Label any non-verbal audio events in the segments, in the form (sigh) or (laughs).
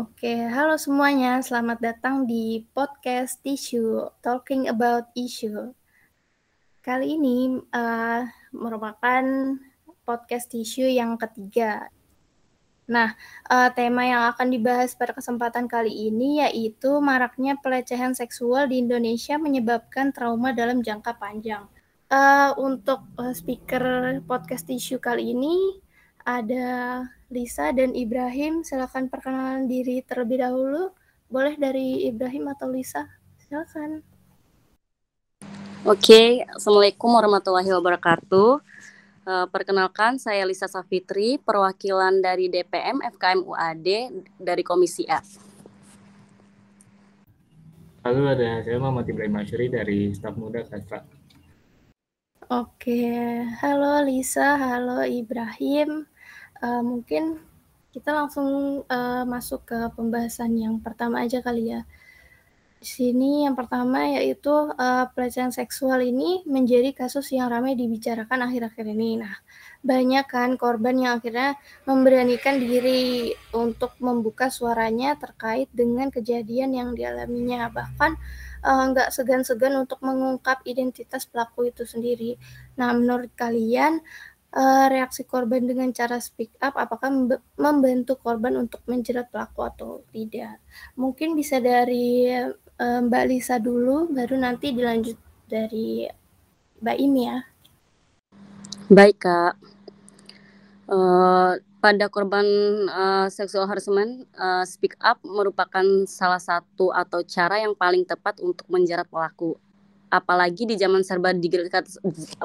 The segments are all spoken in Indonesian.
Oke, halo semuanya. Selamat datang di podcast Tissue, Talking About Issue. Kali ini uh, merupakan podcast Tissue yang ketiga. Nah, uh, tema yang akan dibahas pada kesempatan kali ini yaitu maraknya pelecehan seksual di Indonesia menyebabkan trauma dalam jangka panjang. Uh, untuk uh, speaker podcast Tissue kali ini ada Lisa dan Ibrahim. Silakan perkenalan diri terlebih dahulu. Boleh dari Ibrahim atau Lisa? Silakan. Oke, Assalamualaikum warahmatullahi wabarakatuh. Uh, perkenalkan, saya Lisa Safitri, perwakilan dari DPM FKM UAD dari Komisi A. Halo, ada saya Muhammad Ibrahim Asyuri dari staf muda Kastra. Oke, halo Lisa, halo Ibrahim uh, mungkin kita langsung uh, masuk ke pembahasan yang pertama aja kali ya. Di sini yang pertama yaitu uh, pelecehan seksual ini menjadi kasus yang ramai dibicarakan akhir-akhir ini. Nah, banyak kan korban yang akhirnya memberanikan diri untuk membuka suaranya terkait dengan kejadian yang dialaminya. Bahkan nggak uh, segan-segan untuk mengungkap identitas pelaku itu sendiri. Nah, menurut kalian uh, reaksi korban dengan cara speak up apakah membantu korban untuk menjerat pelaku atau tidak. Mungkin bisa dari uh, Mbak Lisa dulu, baru nanti dilanjut dari Mbak Imi ya. Baik Kak. Uh, pada korban uh, seksual harassment, uh, speak up merupakan salah satu atau cara yang paling tepat untuk menjerat pelaku. Apalagi di zaman serba digital,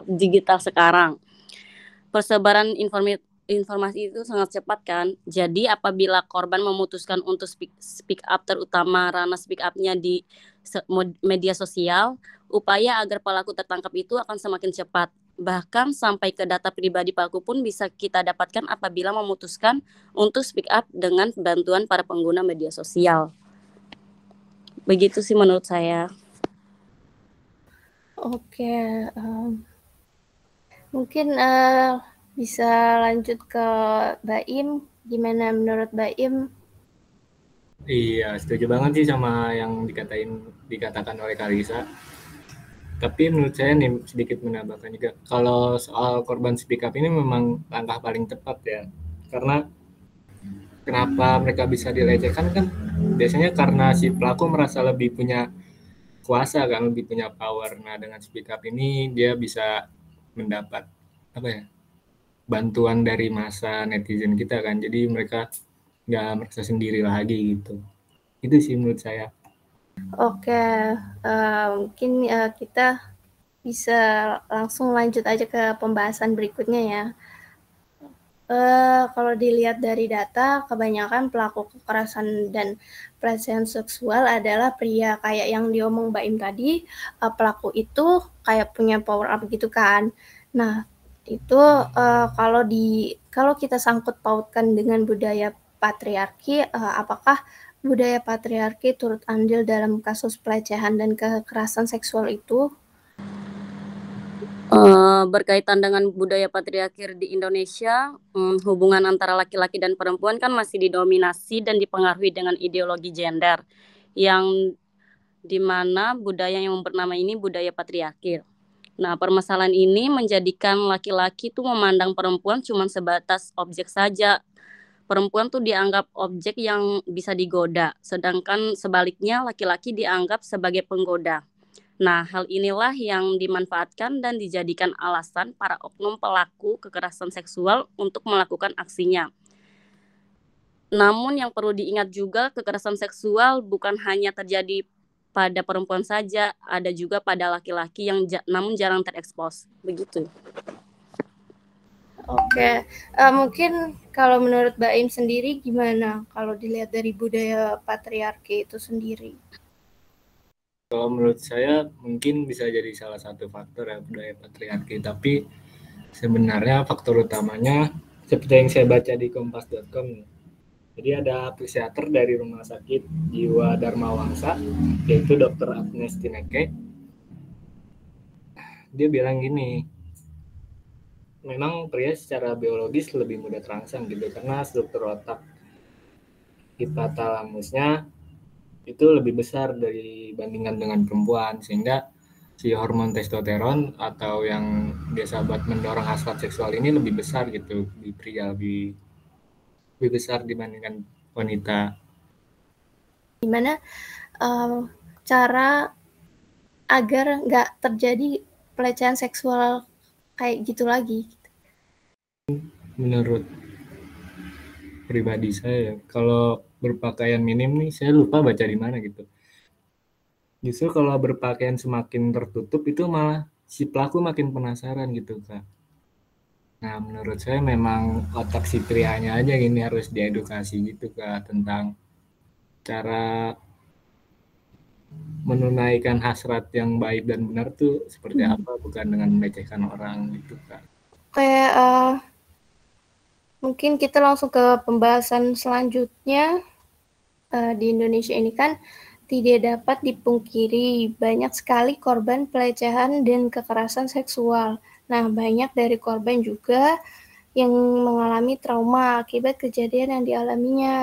digital sekarang persebaran informasi informasi itu sangat cepat kan. Jadi apabila korban memutuskan untuk speak, speak up terutama ranah speak up-nya di media sosial, upaya agar pelaku tertangkap itu akan semakin cepat. Bahkan sampai ke data pribadi pelaku pun bisa kita dapatkan apabila memutuskan untuk speak up dengan bantuan para pengguna media sosial. Begitu sih menurut saya. Oke, um, Mungkin uh, bisa lanjut ke Baim. Gimana menurut Baim? Iya, setuju banget sih sama yang dikatain dikatakan oleh Kalisa. Tapi menurut saya nih sedikit menambahkan juga kalau soal korban speak up ini memang langkah paling tepat ya. Karena kenapa mereka bisa dilecehkan kan biasanya karena si pelaku merasa lebih punya kuasa kan, lebih punya power. Nah, dengan speak up ini dia bisa mendapat apa ya bantuan dari masa netizen kita kan. Jadi mereka nggak merasa sendiri lagi gitu. Itu sih menurut saya. Oke uh, mungkin uh, kita bisa langsung lanjut aja ke pembahasan berikutnya ya Uh, kalau dilihat dari data, kebanyakan pelaku kekerasan dan pelecehan seksual adalah pria kayak yang diomong Mbak Im tadi, uh, pelaku itu kayak punya power up gitu kan. Nah, itu uh, kalau di kalau kita sangkut pautkan dengan budaya patriarki, uh, apakah budaya patriarki turut andil dalam kasus pelecehan dan kekerasan seksual itu? Uh, berkaitan dengan budaya patriarki di Indonesia, um, hubungan antara laki-laki dan perempuan kan masih didominasi dan dipengaruhi dengan ideologi gender, yang di mana budaya yang bernama ini budaya patriarki. Nah, permasalahan ini menjadikan laki-laki tuh memandang perempuan cuma sebatas objek saja. Perempuan tuh dianggap objek yang bisa digoda, sedangkan sebaliknya laki-laki dianggap sebagai penggoda. Nah, hal inilah yang dimanfaatkan dan dijadikan alasan para oknum pelaku kekerasan seksual untuk melakukan aksinya. Namun yang perlu diingat juga kekerasan seksual bukan hanya terjadi pada perempuan saja, ada juga pada laki-laki yang ja namun jarang terekspos. Begitu. Oke, uh, mungkin kalau menurut Baim sendiri gimana kalau dilihat dari budaya patriarki itu sendiri? Kalau menurut saya mungkin bisa jadi salah satu faktor ya budaya patriarki, tapi sebenarnya faktor utamanya seperti yang saya baca di kompas.com jadi ada psikiater dari Rumah Sakit Jiwa Dharma Wangsa, yaitu Dr. Agnes Tineke. Dia bilang gini, memang pria secara biologis lebih mudah terangsang gitu karena struktur otak hipotalamusnya itu lebih besar dibandingkan dengan perempuan sehingga si hormon testosteron atau yang biasa buat mendorong hasrat seksual ini lebih besar gitu di pria lebih lebih besar dibandingkan wanita. Gimana uh, cara agar nggak terjadi pelecehan seksual kayak gitu lagi? Menurut pribadi saya, kalau berpakaian minim nih saya lupa baca di mana gitu. Justru kalau berpakaian semakin tertutup itu malah si pelaku makin penasaran gitu kak. Nah menurut saya memang otak si prianya aja ini harus diedukasi gitu kak tentang cara menunaikan hasrat yang baik dan benar tuh seperti hmm. apa bukan dengan melecehkan orang gitu kak. Kayak uh, mungkin kita langsung ke pembahasan selanjutnya uh, di Indonesia ini kan tidak dapat dipungkiri banyak sekali korban pelecehan dan kekerasan seksual. Nah, banyak dari korban juga yang mengalami trauma akibat kejadian yang dialaminya.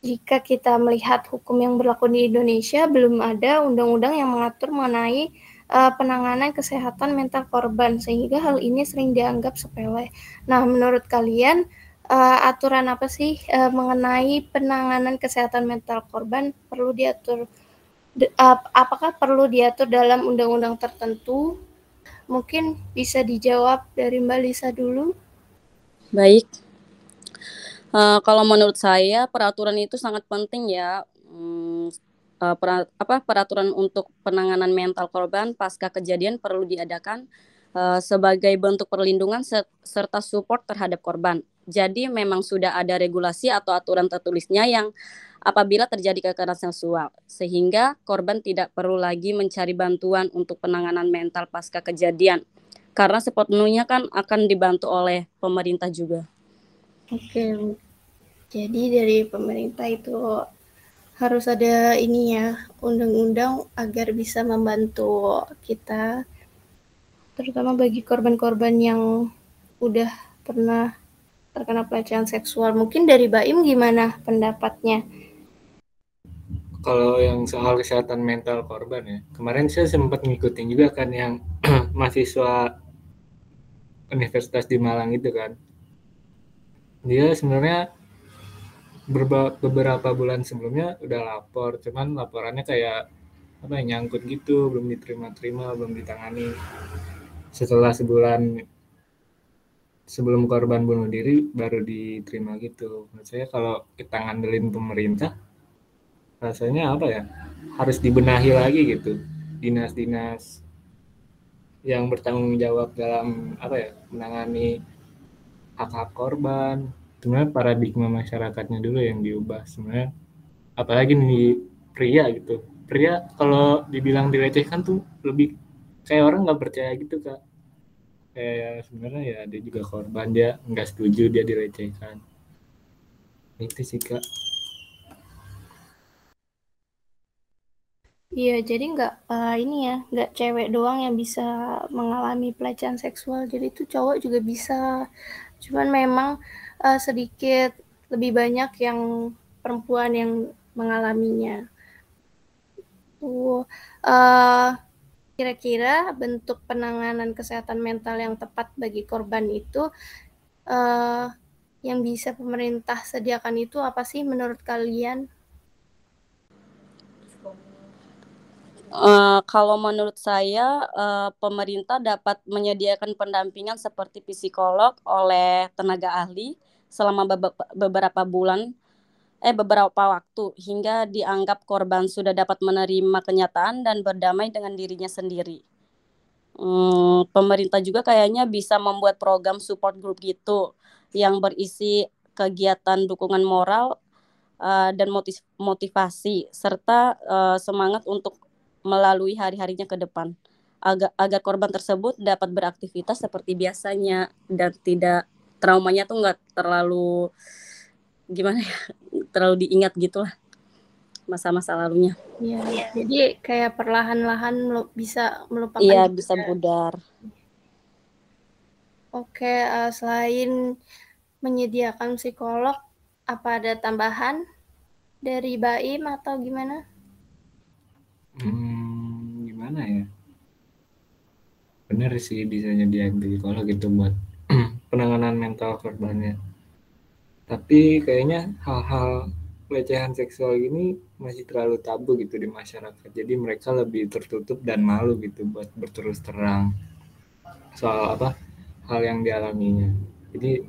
Jika kita melihat hukum yang berlaku di Indonesia, belum ada undang-undang yang mengatur mengenai uh, penanganan kesehatan mental korban, sehingga hal ini sering dianggap sepele. Nah, menurut kalian, uh, aturan apa sih uh, mengenai penanganan kesehatan mental korban perlu diatur de, uh, apakah perlu diatur dalam undang-undang tertentu? Mungkin bisa dijawab dari Mbak Lisa dulu. Baik. Uh, kalau menurut saya peraturan itu sangat penting ya uh, per, apa peraturan untuk penanganan mental korban pasca kejadian perlu diadakan uh, sebagai bentuk perlindungan serta support terhadap korban jadi memang sudah ada regulasi atau aturan tertulisnya yang apabila terjadi kekerasan seksual sehingga korban tidak perlu lagi mencari bantuan untuk penanganan mental pasca kejadian karena sepenuhnya kan akan dibantu oleh pemerintah juga. Oke. Jadi dari pemerintah itu harus ada ini ya undang-undang agar bisa membantu kita terutama bagi korban-korban yang udah pernah terkena pelecehan seksual. Mungkin dari Baim gimana pendapatnya? Kalau yang soal kesehatan mental korban ya, kemarin saya sempat ngikutin juga kan yang (clears throat) mahasiswa Universitas di Malang itu kan. Dia sebenarnya beberapa bulan sebelumnya udah lapor, cuman laporannya kayak apa ya, nyangkut gitu, belum diterima-terima, belum ditangani. Setelah sebulan sebelum korban bunuh diri baru diterima gitu. Menurut saya kalau kita ngandelin pemerintah, rasanya apa ya? Harus dibenahi lagi gitu. Dinas-dinas yang bertanggung jawab dalam apa ya menangani hak-hak korban. Sebenarnya paradigma masyarakatnya dulu yang diubah sebenarnya. Apalagi nih pria gitu. Pria kalau dibilang dilecehkan tuh lebih kayak orang nggak percaya gitu kak kayak sebenarnya ya dia juga korban dia nggak setuju dia dilecehkan itu sih kak Iya, jadi nggak uh, ini ya, nggak cewek doang yang bisa mengalami pelecehan seksual. Jadi itu cowok juga bisa. Cuman memang uh, sedikit lebih banyak yang perempuan yang mengalaminya. Uh, Kira-kira bentuk penanganan kesehatan mental yang tepat bagi korban itu uh, yang bisa pemerintah sediakan itu apa sih menurut kalian? Uh, kalau menurut saya, uh, pemerintah dapat menyediakan pendampingan seperti psikolog oleh tenaga ahli selama beberapa bulan eh beberapa waktu hingga dianggap korban sudah dapat menerima kenyataan dan berdamai dengan dirinya sendiri. Hmm, pemerintah juga kayaknya bisa membuat program support group gitu yang berisi kegiatan dukungan moral uh, dan motiv motivasi serta uh, semangat untuk melalui hari-harinya ke depan agar agar korban tersebut dapat beraktivitas seperti biasanya dan tidak traumanya tuh nggak terlalu gimana ya terlalu diingat gitu lah masa-masa lalunya. Iya, jadi kayak perlahan-lahan bisa melupakan. Iya, bisa pudar. Oke, uh, selain menyediakan psikolog, Apa ada tambahan dari Baim atau gimana? Hmm, gimana ya? Bener sih bisa jadi kalau gitu buat penanganan mental korbannya. Tapi kayaknya hal-hal pelecehan seksual ini masih terlalu tabu gitu di masyarakat. Jadi mereka lebih tertutup dan malu gitu buat berterus terang soal apa hal yang dialaminya. Jadi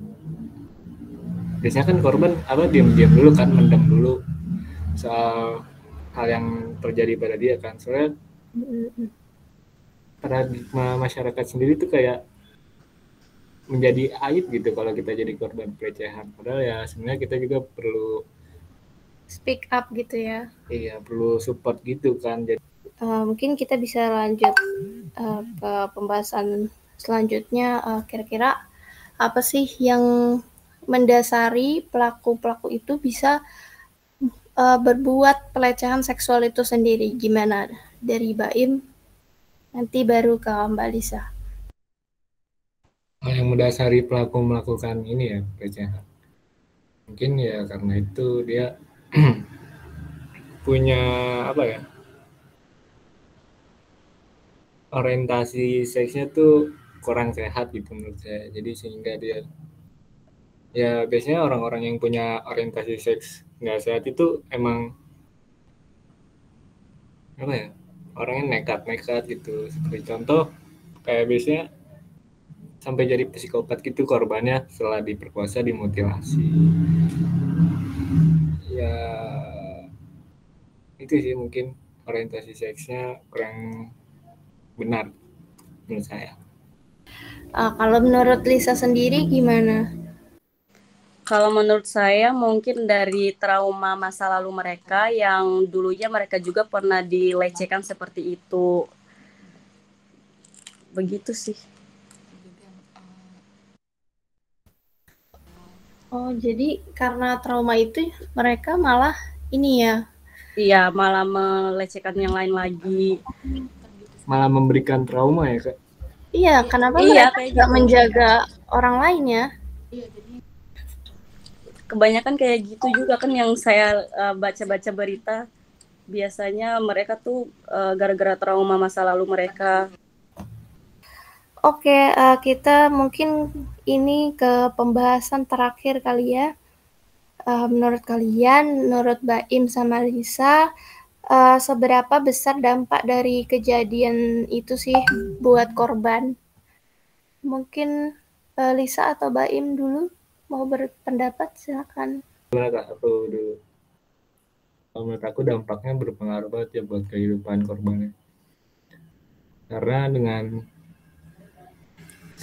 biasanya kan korban apa diam-diam dulu kan mendem dulu soal hal yang terjadi pada dia kan soalnya paradigma masyarakat sendiri tuh kayak menjadi aib gitu kalau kita jadi korban pelecehan padahal ya sebenarnya kita juga perlu speak up gitu ya iya perlu support gitu kan jadi uh, mungkin kita bisa lanjut uh, ke pembahasan selanjutnya eh, kira-kira apa sih yang mendasari pelaku-pelaku itu bisa uh, berbuat pelecehan seksual itu sendiri? Gimana dari Baim? Nanti baru ke Mbak Lisa. Yang mendasari pelaku melakukan ini ya pelecehan. Mungkin ya karena itu dia (clears throat) punya apa ya? orientasi seksnya tuh kurang sehat gitu menurut saya. Jadi sehingga dia ya biasanya orang-orang yang punya orientasi seks nggak sehat itu emang apa ya orangnya nekat-nekat gitu seperti contoh kayak biasanya sampai jadi psikopat gitu korbannya setelah diperkosa dimutilasi ya itu sih mungkin orientasi seksnya kurang benar menurut saya. Uh, kalau menurut Lisa sendiri gimana? Kalau menurut saya mungkin dari trauma masa lalu mereka yang dulunya mereka juga pernah dilecehkan seperti itu. Begitu sih. Oh, jadi karena trauma itu mereka malah ini ya. Iya, malah melecehkan yang lain lagi. Malah memberikan trauma ya, Kak? Iya, kenapa iya, mereka tidak gitu. menjaga orang lain ya? Iya, kebanyakan kayak gitu juga kan yang saya uh, baca-baca berita biasanya mereka tuh uh, gara-gara trauma masa lalu mereka. Oke, uh, kita mungkin ini ke pembahasan terakhir kali ya. Uh, menurut kalian, menurut Baim sama Lisa, uh, seberapa besar dampak dari kejadian itu sih buat korban? Mungkin uh, Lisa atau Baim dulu? mau berpendapat silakan. Gimana kak? Aku dulu. Menurut aku dampaknya berpengaruh banget ya buat kehidupan korbannya. Karena dengan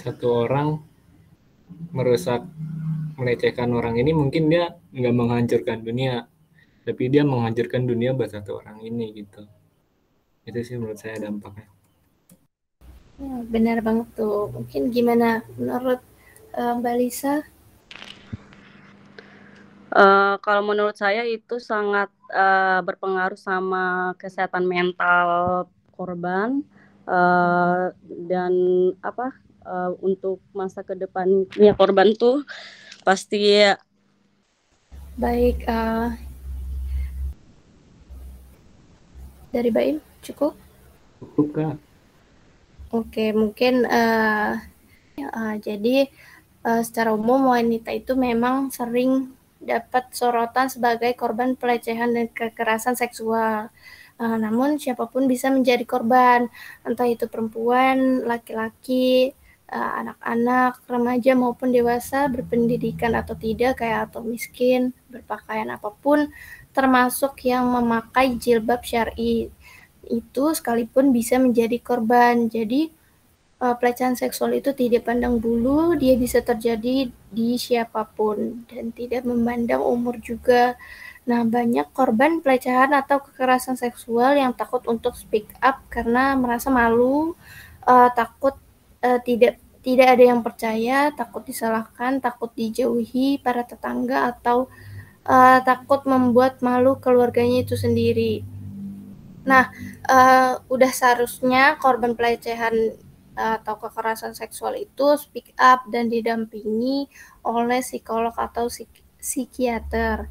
satu orang merusak, melecehkan orang ini mungkin dia nggak menghancurkan dunia, tapi dia menghancurkan dunia buat satu orang ini gitu. Itu sih menurut saya dampaknya. Ya, benar banget tuh. Mungkin gimana menurut uh, Mbak Lisa? Uh, kalau menurut saya itu sangat uh, berpengaruh sama kesehatan mental korban uh, dan apa uh, untuk masa ke depannya korban tuh pasti baik uh, dari Baim cukup? Cukup kak. Oke mungkin uh, ya, uh, jadi uh, secara umum wanita itu memang sering dapat sorotan sebagai korban pelecehan dan kekerasan seksual. Uh, namun siapa pun bisa menjadi korban, entah itu perempuan, laki-laki, anak-anak, remaja maupun dewasa, berpendidikan atau tidak, kayak atau miskin, berpakaian apa pun, termasuk yang memakai jilbab syari itu sekalipun bisa menjadi korban. Jadi uh, pelecehan seksual itu tidak pandang bulu, dia bisa terjadi di siapa pun dan tidak memandang umur juga. Nah, banyak korban pelecehan atau kekerasan seksual yang takut untuk speak up karena merasa malu, uh, takut uh, tidak tidak ada yang percaya, takut disalahkan, takut dijauhi para tetangga atau uh, takut membuat malu keluarganya itu sendiri. Nah, uh, udah seharusnya korban pelecehan atau kekerasan seksual itu speak up dan didampingi oleh psikolog atau psikiater.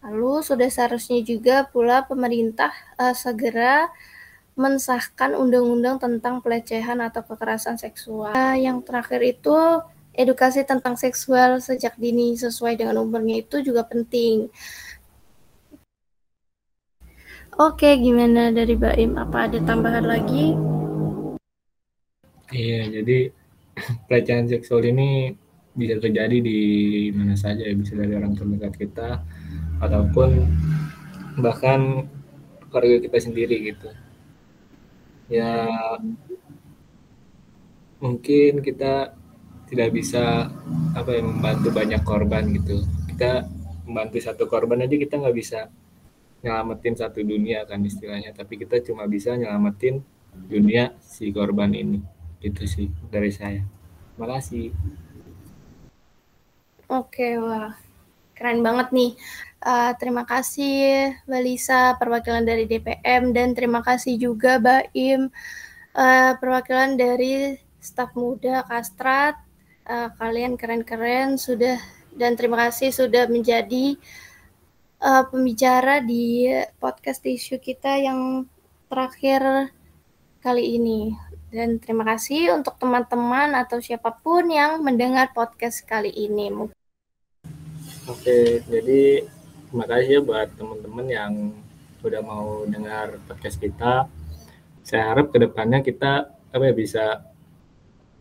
Lalu sudah seharusnya juga pula pemerintah uh, segera mensahkan undang-undang tentang pelecehan atau kekerasan seksual. Uh, yang terakhir itu edukasi tentang seksual sejak dini sesuai dengan umurnya itu juga penting. Oke, gimana dari Baim? Apa ada tambahan lagi? Iya, jadi (clears throat) pelecehan seksual ini bisa terjadi di mana saja ya, bisa dari orang terdekat kita ataupun bahkan keluarga kita sendiri gitu. Ya mungkin kita tidak bisa apa ya membantu banyak korban gitu. Kita membantu satu korban aja kita nggak bisa nyelamatin satu dunia kan istilahnya, tapi kita cuma bisa nyelamatin dunia si korban ini. Itu sih dari saya. Terima kasih oke wah keren banget nih uh, terima kasih Mbak Lisa perwakilan dari DPM dan terima kasih juga Baim uh, perwakilan dari staf muda Kastrat uh, kalian keren-keren sudah dan terima kasih sudah menjadi uh, pembicara di podcast isu kita yang terakhir kali ini. Dan terima kasih untuk teman-teman atau siapa pun yang mendengar podcast kali ini. Oke, jadi terima kasih ya buat teman-teman yang sudah mau dengar podcast kita. Saya harap ke depannya kita apa ya bisa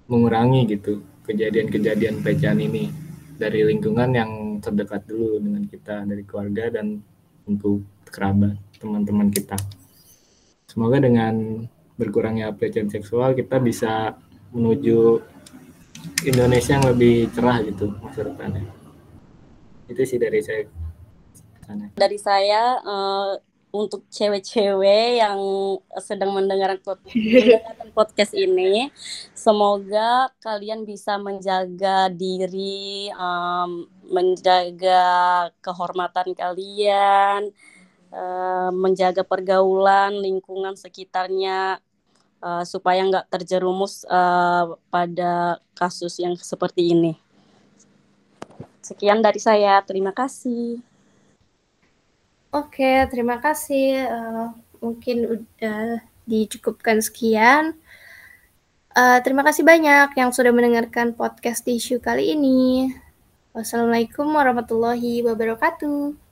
mengurangi gitu kejadian-kejadian pelecehan ini dari lingkungan yang terdekat dulu dengan kita dari keluarga dan untuk kerabat teman-teman kita. Semoga dengan berkurangnya pelecehan seksual kita bisa menuju Indonesia yang lebih cerah gitu masa depannya itu sih dari saya dari saya uh, untuk cewek-cewek yang sedang (laughs) mendengarkan podcast ini semoga kalian bisa menjaga diri um, menjaga kehormatan kalian uh, menjaga pergaulan lingkungan sekitarnya uh, supaya nggak terjerumus uh, pada kasus yang seperti ini. Sekian dari saya, terima kasih. Oke, terima kasih. Uh, mungkin udah dicukupkan sekian. Uh, terima kasih banyak yang sudah mendengarkan podcast isu kali ini. Wassalamualaikum warahmatullahi wabarakatuh.